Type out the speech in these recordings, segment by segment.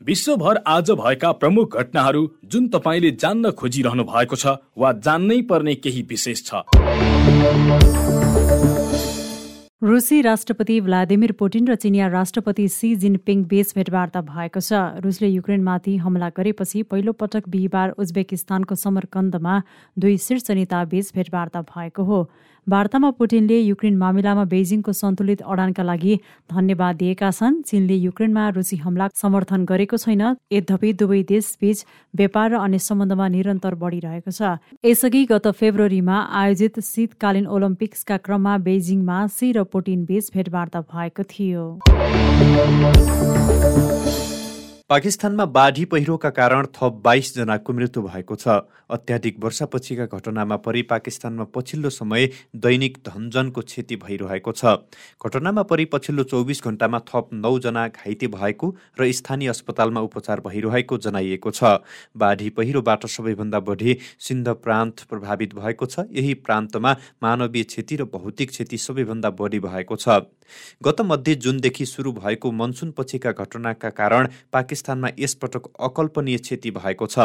विश्वभर आज भएका प्रमुख घटनाहरू जुन तपाईँले जान्न खोजिरहनु भएको छ वा जान्नै पर्ने केही विशेष छ। रुसी राष्ट्रपति भ्लादिमिर पुटिन र चिनिया राष्ट्रपति सी जिनपिङ बीच भेटवार्ता भएको छ। रुसले युक्रेनमाथि हमला गरेपछि पहिलो पटक बिहिबार उज्बेकिस्तानको समरकन्दमा दुई शीर्ष नेता बीच भेटवार्ता भएको हो। वार्तामा पुटिनले युक्रेन मामिलामा बेजिङको सन्तुलित अडानका लागि धन्यवाद दिएका छन्। चीनले युक्रेनमा रुसी हमला समर्थन गरेको छैन। यद्यपि दुवै देशबीच व्यापार र अन्य सम्बन्धमा निरन्तर बढिरहेको छ। यसअघि गत फेब्रुअरीमा आयोजित शीतकालीन ओलम्पिक्सका क्रममा बेजिङमा सी र पुटिन बीच भेटवार्ता भएको थियो। पाकिस्तानमा बाढी पहिरोका कारण थप बाइसजनाको मृत्यु भएको छ। अत्याधिक वर्षापछिका घटनामा परि पाकिस्तानमा पछिल्लो समय दैनिक धनजनको क्षति भइरहेको छ। घटनामा परि पछिल्लो चौबिस घण्टामा थप नौजना घाइते भएको र स्थानीय अस्पतालमा उपचार भइरहेको जनाइएको छ। बाढी पहिरोबाट सबैभन्दा बढी सिन्ध प्रान्त प्रभावित भएको छ। यही प्रान्तमा मानवीय क्षति र भौतिक क्षति सबैभन्दा बढी भएको छ। गत मध्य जुनदेखि सुरु भएको मनसुन पछिका घटनाका कारण पाकिस्तान पाकिस्तानमा यसपटक अकल्पनीय क्षति भएको छ।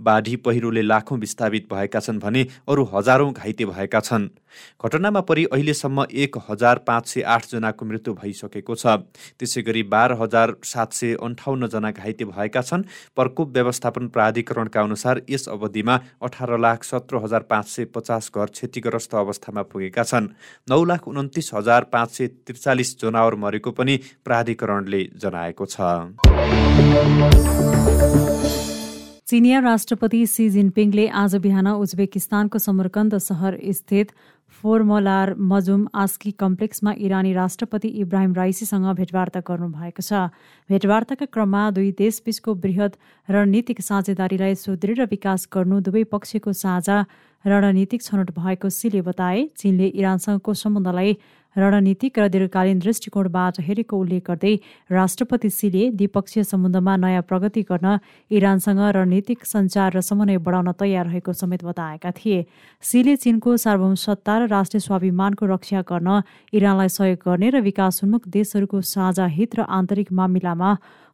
बाढी पहिरोले लाखौँ विस्थापित भएका छन् भने अरू हजारौँ घाइते भएका छन्। घटनामा परि अहिलेसम्म एक हजार पाँच सय आठजनाको मृत्यु भइसकेको छ। त्यसै गरी बाह्र हजार सात सय अन्ठाउन्नजना घाइते भएका छन् प्रकोप व्यवस्थापन प्राधिकरणका अनुसार यस अवधिमा अठार लाख सत्र हजार पाँच सय पचास घर क्षतिग्रस्त अवस्थामा पुगेका छन्। नौ लाख उन्तिस हजार पाँच सय त्रिचालिस जनावर मरेको पनि प्राधिकरणले जनाएको छ। चिनिया राष्ट्रपति सी जिनपिङले आज बिहान उज्बेकिस्तानको समरकन्द सहर स्थित फोर्मलार मजुम आस्की कम्प्लेक्समा इरानी राष्ट्रपति इब्राहिम राइसीसँग भेटवार्ता गर्नुभएको छ। भेटवार्ताका क्रममा दुई देशबीचको वृहत रणनीतिक साझेदारीलाई सुदृढ विकास गर्नु दुवै पक्षको साझा रणनीतिक छनौट भएको सीले बताए। चीनले इरानसँगको सम्बन्धलाई रणनीतिक र दीर्घकालीन दृष्टिकोणबाट हेरेको उल्लेख गर्दै राष्ट्रपति सीले द्विपक्षीय सम्बन्धमा नयाँ प्रगति गर्न इरानसँग रणनीतिक सञ्चार र समन्वय बढाउन तयार रहेको समेत बताएका थिए। सीले चीनको सार्वभौम सत्ता र राष्ट्रिय स्वाभिमानको रक्षा गर्न इरानलाई सहयोग गर्ने र विकासोन्मुख देशहरूको साझा हित र आन्तरिक मामिलामा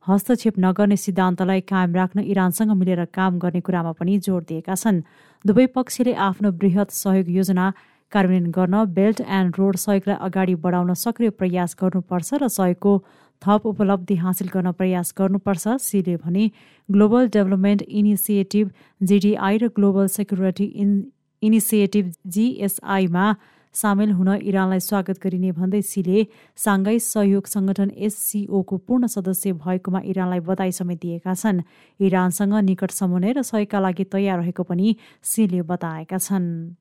हस्तक्षेप नगर्ने सिद्धान्तलाई कायम राख्न इरानसँग मिलेर काम गर्ने कुरामा पनि जोड दिएका छन्। दुवै पक्षले आफ्नो वृहत सहयोग योजना कार्यान्वयन गर्न बेल्ट एन्ड रोड सहयोगलाई अगाडि बढाउन सक्रिय प्रयास गर्नुपर्छ र सहयोगको थप उपलब्धि हासिल गर्न प्रयास गर्नुपर्छ सीले भने। ग्लोबल डेभलपमेन्ट इनिसिएटिभ जिडिआई र ग्लोबल सेक्युरिटी इन इनिसिएटिभ जिएसआईमा सामेल हुन इरानलाई स्वागत गरिने भन्दै सीले साङ्घाई सहयोग संगठन एससिओको पूर्ण सदस्य भएकोमा इरानलाई बधाई समेत दिएका छन्। इरानसँग निकट समन्वय र सहयोगका लागि तयार रहेको पनि सीले बताएका छन्।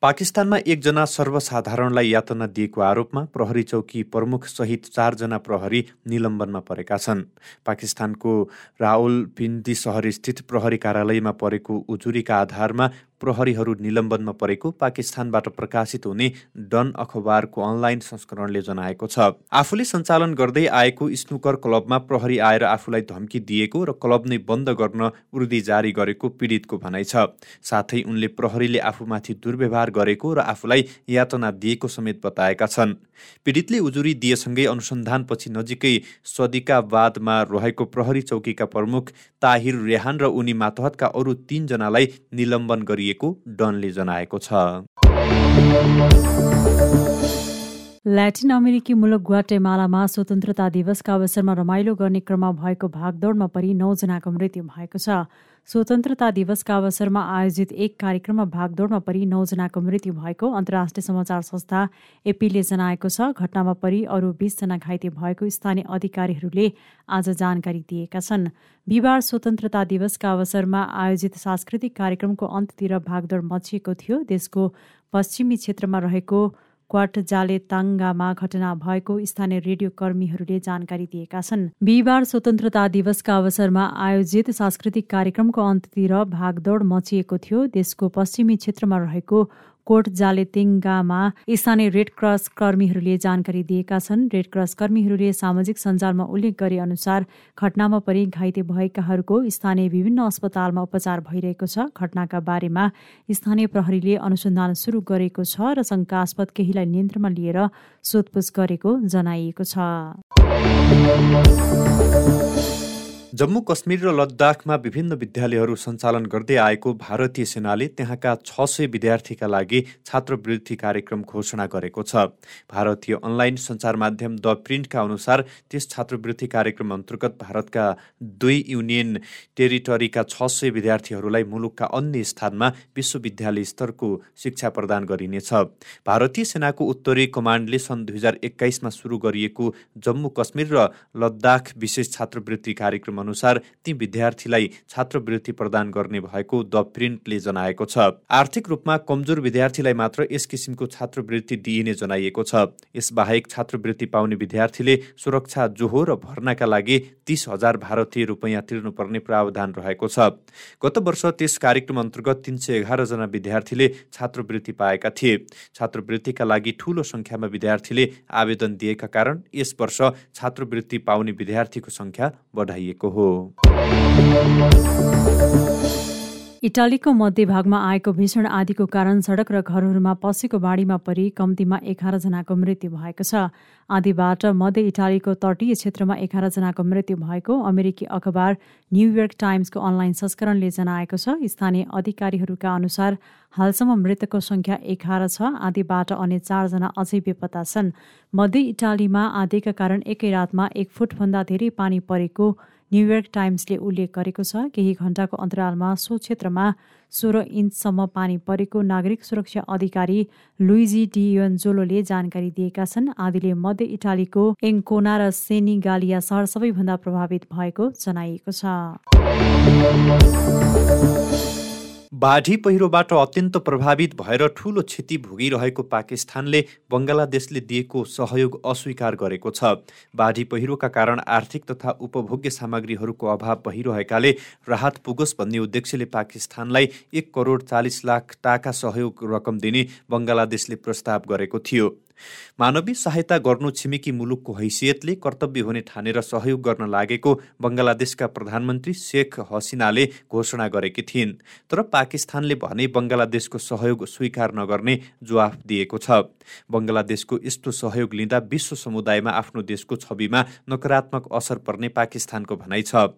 पाकिस्तानमा एकजना सर्वसाधारणलाई यातना दिएको आरोपमा प्रहरी चौकी प्रमुख सहित चारजना प्रहरी निलम्बनमा परेका छन्। पाकिस्तानको रावलपिन्डी सहरस्थित प्रहरी कार्यालयमा परेको उजुरीका आधारमा प्रहरीहरू निलम्बनमा परेको पाकिस्तानबाट प्रकाशित हुने डन अखबारको अनलाइन संस्करणले जनाएको छ। आफूले सञ्चालन गर्दै आएको स्नुकर क्लबमा प्रहरी आएर आफूलाई धम्की दिएको र क्लब नै बन्द गर्न उर्दी जारी गरेको पीडितको भनाइ छ। साथै उनले प्रहरीले आफूमाथि दुर्व्यवहार गरेको र आफूलाई यातना दिएको समेत बताएका छन्। पीडितले उजुरी दिएसँगै अनुसन्धानपछि नजिकै सदिकावादमा रहेको प्रहरी चौकीका प्रमुख ताहिर रेहान र उनी मातहतका अरू तीनजनालाई निलम्बन गरिए गरिएको डनले जनाएको छ। ल्याटिन अमेरिकी मुलुक ग्वाटेमालामा स्वतन्त्रता दिवसका अवसरमा रमाइलो गर्ने क्रममा भएको भागदौडमा परि नौजनाको मृत्यु भएको छ। स्वतन्त्रता दिवसका अवसरमा आयोजित एक कार्यक्रममा भागदौडमा परि नौजनाको मृत्यु भएको अन्तर्राष्ट्रिय समाचार संस्था एपीले जनाएको छ। घटनामा परि अरू बीसजना घाइते भएको स्थानीय अधिकारीहरूले आज जानकारी दिएका छन्। बिहिबार स्वतन्त्रता दिवसका अवसरमा आयोजित सांस्कृतिक कार्यक्रमको अन्त्यतिर भागदौड मचिएको थियो। देशको पश्चिमी क्षेत्रमा रहेको क्वाट जाले ताङ्गामा घटना भएको स्थानीय रेडियो कर्मीहरूले जानकारी दिएका छन्। बिहिबार स्वतन्त्रता दिवसका अवसरमा आयोजित सांस्कृतिक कार्यक्रमको अन्त्यतिर भागदौड मचिएको थियो। देशको पश्चिमी क्षेत्रमा रहेको कोट जालेतिङ्गामा स्थानीय रेड क्रस कर्मीहरूले जानकारी दिएका छन्। रेड क्रस कर्मीहरूले सामाजिक सञ्जालमा उल्लेख गरे अनुसार घटनामा परि घाइते भएकाहरूको स्थानीय विभिन्न अस्पतालमा उपचार भइरहेको छ। घटनाका बारेमा स्थानीय प्रहरीले अनुसन्धान सुरु गरेको छ र शङ्कास्पद केहीलाई नियन्त्रणमा लिएर सोधपुछ गरेको जनाइएको छ। जम्मू कश्मीर र लद्दाखमा विभिन्न विद्यालयहरू सञ्चालन गर्दै आएको भारतीय सेनाले त्यहाँका छ सय विद्यार्थीका लागि छात्रवृत्ति कार्यक्रम घोषणा गरेको छ। भारतीय अनलाइन सञ्चार माध्यम द प्रिन्टका अनुसार त्यस छात्रवृत्ति कार्यक्रम अन्तर्गत भारतका दुई युनियन टेरिटरीका छ सय विद्यार्थीहरूलाई मुलुकका अन्य स्थानमा विश्वविद्यालय स्तरको शिक्षा प्रदान गरिनेछ। भारतीय सेनाको उत्तरी कमान्डले सन् दुई हजार एक्काइसमा सुरु गरिएको जम्मू कश्मीर र लद्दाख विशेष छात्रवृत्ति कार्यक्रम अनुसार ती विद्यार्थीलाई छात्रवृत्ति प्रदान गर्ने भएको द प्रिन्टले जनाएको छ। आर्थिक रूपमा कमजोर विद्यार्थीलाई मात्र यस किसिमको छात्रवृत्ति दिइने जनाइएको छ। यसबाहेक छात्रवृत्ति पाउने विद्यार्थीले सुरक्षा जोहो र भर्नाका लागि तीस हजार भारतीय रुपियाँ तिर्नुपर्ने प्रावधान रहेको छ। गत वर्ष त्यस कार्यक्रम अन्तर्गत तिन सय एघारजना विद्यार्थीले छात्रवृत्ति पाएका थिए। छात्रवृत्तिका लागि ठूलो संख्यामा विद्यार्थीले आवेदन दिएका कारण यस वर्ष छात्रवृत्ति पाउने विद्यार्थीको संख्या बढाइएको हो। इटालीको मध्यभागमा आएको भीषण आदिको कारण सडक र घरहरूमा पसेको बाढीमा परि कम्तीमा एघारजनाको मृत्यु भएको छ। आदिबाट मध्य इटालीको तटीय क्षेत्रमा एघारजनाको मृत्यु भएको अमेरिकी अखबार न्युयोर्क टाइम्सको अनलाइन संस्करणले जनाएको छ। स्थानीय अधिकारीहरूका अनुसार हालसम्म मृतकको संख्या एघार छ। आदिबाट अन्य चारजना अझै बेपत्ता छन्। मध्य इटालीमा आदिका कारण एकै रातमा एक फुटभन्दा धेरै पानी परेको न्युयोर्क टाइम्सले उल्लेख गरेको छ केही घण्टाको अन्तरालमा सो क्षेत्रमा सोह्र इन्चसम्म पानी परेको नागरिक सुरक्षा अधिकारी लुइजी डियोन्जोलोले जानकारी दिएका छन्। आदिले मध्य इटालीको एङ्कोना र सेनिगालिया सहर सबैभन्दा प्रभावित भएको जनाइएको छ। बाढी पहिरोबाट अत्यन्त प्रभावित भएर ठूलो क्षति भोगिरहेको पाकिस्तानले बङ्गलादेशले दिएको सहयोग अस्वीकार गरेको छ। बाढी पहिरोका कारण आर्थिक तथा उपभोग्य सामग्रीहरूको अभाव भइरहेकाले राहत पुगोस् भन्ने उद्देश्यले पाकिस्तानलाई एक करोड चालिस लाख टाका सहयोग रकम दिने बङ्गलादेशले प्रस्ताव गरेको थियो। मानवीय सहायता गर्नु छिमेकी मुलुकको हैसियतले कर्तव्य हुने ठानेर सहयोग गर्न लागेको बङ्गलादेशका प्रधानमन्त्री शेख हसिनाले घोषणा गरेकी थिइन्। तर पाकिस्तानले भने बङ्गलादेशको सहयोग स्वीकार नगर्ने जवाफ दिएको छ। बङ्गलादेशको यस्तो सहयोग लिँदा विश्व समुदायमा आफ्नो देशको छविमा नकारात्मक असर पर्ने पाकिस्तानको भनाइ छ।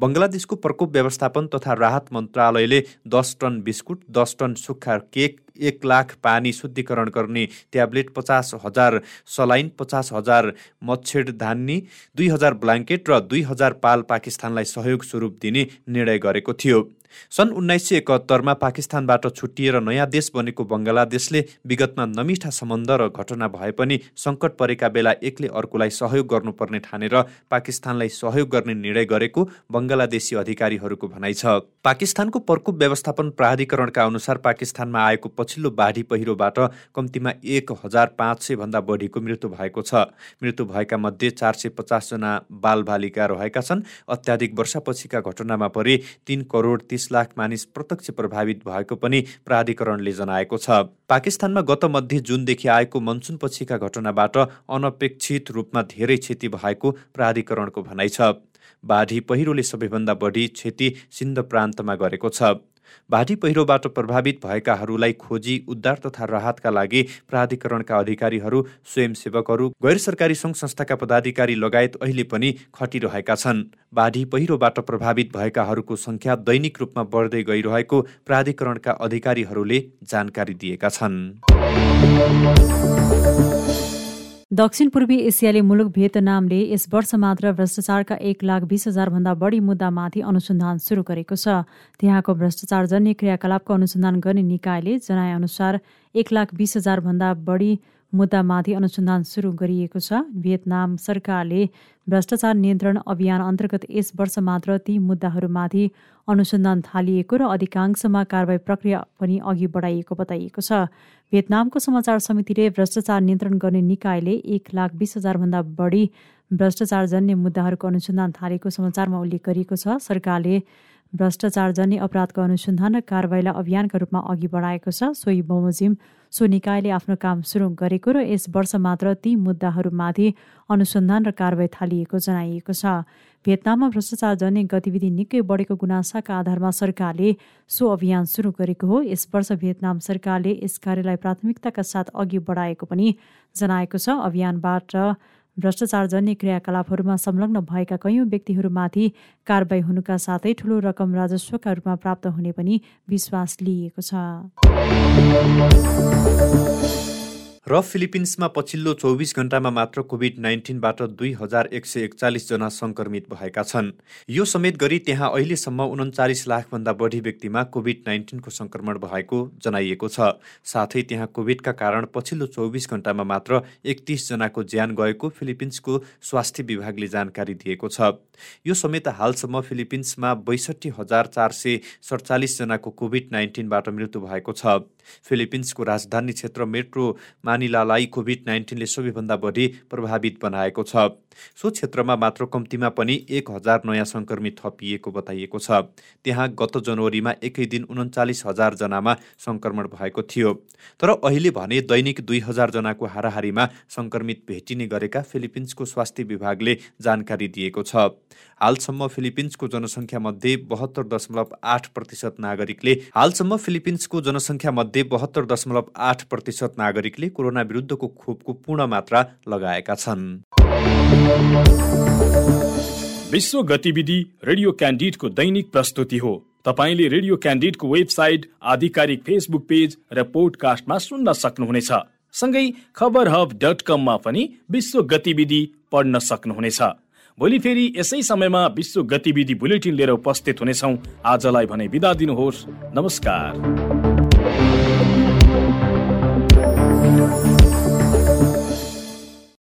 बङ्गलादेशको प्रकोप व्यवस्थापन तथा राहत मन्त्रालयले दस टन बिस्कुट दस टन सुक्खा केक एक लाख पानी शुद्धिकरण गर्ने ट्याब्लेट पचास हजार सलाइन पचास हजार मच्छेड धान्नी दुई हजार ब्ल्याङ्केट र दुई हजार पाल पाकिस्तानलाई सहयोग स्वरूप दिने निर्णय गरेको थियो। सन् उन्नाइस सय एकहत्तरमा पाकिस्तानबाट छुट्टिएर नयाँ देश बनेको बङ्गलादेशले विगतमा नमिठा सम्बन्ध र घटना भए पनि सङ्कट परेका बेला एकले अर्कोलाई सहयोग गर्नुपर्ने ठानेर पाकिस्तानलाई सहयोग गर्ने निर्णय गरेको बङ्गलादेशी अधिकारीहरूको भनाइ छ। पाकिस्तानको प्रकोप व्यवस्थापन प्राधिकरणका अनुसार पाकिस्तानमा आएको पछिल्लो बाढी पहिरोबाट कम्तीमा एक हजार पाँच सय भन्दा बढीको मृत्यु भएको छ। मृत्यु भएका मध्ये चार सय पचासजना बालबालिका रहेका छन्। अत्याधिक वर्षापछिका घटनामा परि तीन करोड तिस लाख मानिस प्रत्यक्ष प्रभावित भएको पनि प्राधिकरणले जनाएको छ। पाकिस्तानमा गत मध्य जुनदेखि आएको मनसुन पछिका घटनाबाट अनपेक्षित रूपमा धेरै क्षति भएको प्राधिकरणको भनाइ छ। बाढी पहिरोले सबैभन्दा बढी क्षति सिन्ध प्रान्तमा गरेको छ। बाढी पहिरोबाट प्रभावित भएकाहरूलाई खोजी उद्धार तथा राहतका लागि प्राधिकरणका अधिकारीहरू स्वयंसेवकहरू गैर सरकारी सङ्घ संस्थाका पदाधिकारी लगायत अहिले पनि खटिरहेका छन्। बाढी पहिरोबाट प्रभावित भएकाहरूको सङ्ख्या दैनिक रूपमा बढ्दै गइरहेको प्राधिकरणका अधिकारीहरूले जानकारी दिएका छन्। दक्षिण पूर्वी एसियाली मुलुक भियतनामले यस वर्ष मात्र भ्रष्टाचारका एक लाख बिस हजारभन्दा बढी मुद्दामाथि अनुसन्धान सुरु गरेको छ। त्यहाँको भ्रष्टाचारजन्य क्रियाकलापको अनुसन्धान गर्ने निकायले जनाएअनुसार एक लाख बिस हजारभन्दा बढी मुद्दामाथि अनुसन्धान सुरु गरिएको छ। भियतनाम सरकारले भ्रष्टाचार नियन्त्रण अभियान अन्तर्गत यस वर्ष मात्र ती मुद्दाहरूमाथि अनुसन्धान थालिएको र अधिकांशमा कारवाही प्रक्रिया पनि अघि बढाइएको बताइएको छ। भियतनामको समाचार समितिले भ्रष्टाचार नियन्त्रण गर्ने निकायले एक लाख बिस हजारभन्दा बढी भ्रष्टाचारजन्य मुद्दाहरूको अनुसन्धान थालेको समाचारमा उल्लेख गरिएको छ। सरकारले भ्रष्टाचारजन्य अपराधको अनुसन्धान र कारवाहीलाई अभियानका रूपमा अघि बढाएको छ। सोही बमोजिम सो निकायले आफ्नो काम सुरु गरेको र यस वर्ष मात्र ती मुद्दाहरूमाथि अनुसन्धान र कारवाही थालिएको जनाइएको छ। भियतनाममा भ्रष्टाचारजन्य गतिविधि निकै बढेको गुनासाका आधारमा सरकारले सो अभियान सुरु गरेको हो। यस वर्ष भियतनाम सरकारले यस कार्यलाई प्राथमिकताका साथ अघि बढाएको पनि जनाएको छ। अभियानबाट भ्रष्टाचारजन्य क्रियाकलापहरूमा संलग्न भएका कैयौँ व्यक्तिहरूमाथि कारवाही हुनुका साथै ठूलो रकम राजस्वका रूपमा प्राप्त हुने पनि विश्वास लिइएको छ। र फिलिपिन्समा पछिल्लो चौबिस घण्टामा मात्र कोभिड नाइन्टिनबाट दुई हजार एक सय एकचालिसजना सङ्क्रमित भएका छन्। यो समेत गरी त्यहाँ अहिलेसम्म उन्चालिस लाखभन्दा बढी व्यक्तिमा कोभिड नाइन्टिनको सङ्क्रमण भएको जनाइएको छ। साथै त्यहाँ कोभिडका कारण पछिल्लो चौबिस घण्टामा मात्र एकतिसजनाको ज्यान गएको फिलिपिन्सको स्वास्थ्य विभागले जानकारी दिएको छ। यो समेत हालसम्म फिलिपिन्समा बैसठी हजार चार सय सडचालिसजनाको कोभिड नाइन्टिनबाट मृत्यु भएको छ। फिलिपिन्सको राजधानी क्षेत्र मेट्रोमा मानिलालाई कोभिड नाइन्टिनले सबैभन्दा बढी प्रभावित बनाएको छ। सो क्षेत्रमा मात्र कम्तीमा पनि एक हजार नयाँ सङ्क्रमित थपिएको बताइएको छ। त्यहाँ गत जनवरीमा एकै दिन उन्चालिस हजारजनामा सङ्क्रमण भएको थियो। तर अहिले भने दैनिक दुई हजारजनाको हाराहारीमा सङ्क्रमित भेटिने गरेका फिलिपिन्सको स्वास्थ्य विभागले जानकारी दिएको छ। हालसम्म फिलिपिन्सको जनसङ्ख्या मध्ये बहत्तर दशमलव आठ प्रतिशत नागरिकले हालसम्म फिलिपिन्सको जनसङ्ख्या मध्ये बहत्तर दशमलव आठ प्रतिशत नागरिकले कोरोना विरुद्धको खोपको पूर्ण मात्रा लगाएका छन्। विश्व गतिविधि रेडियो क्यान्डिडको दैनिक प्रस्तुति हो। तपाईँले रेडियो क्यान्डिडको वेबसाइट आधिकारिक फेसबुक पेज र पोडकास्टमा सुन्न सक्नुहुनेछ। सँगै खबर हब डट कममा पनि विश्व गतिविधि पढ्न सक्नुहुनेछ। भोलि फेरि यसै समयमा विश्व गतिविधि बुलेटिन लिएर उपस्थित हुनेछौँ। आजलाई भने बिदा दिनुहोस्। नमस्कार।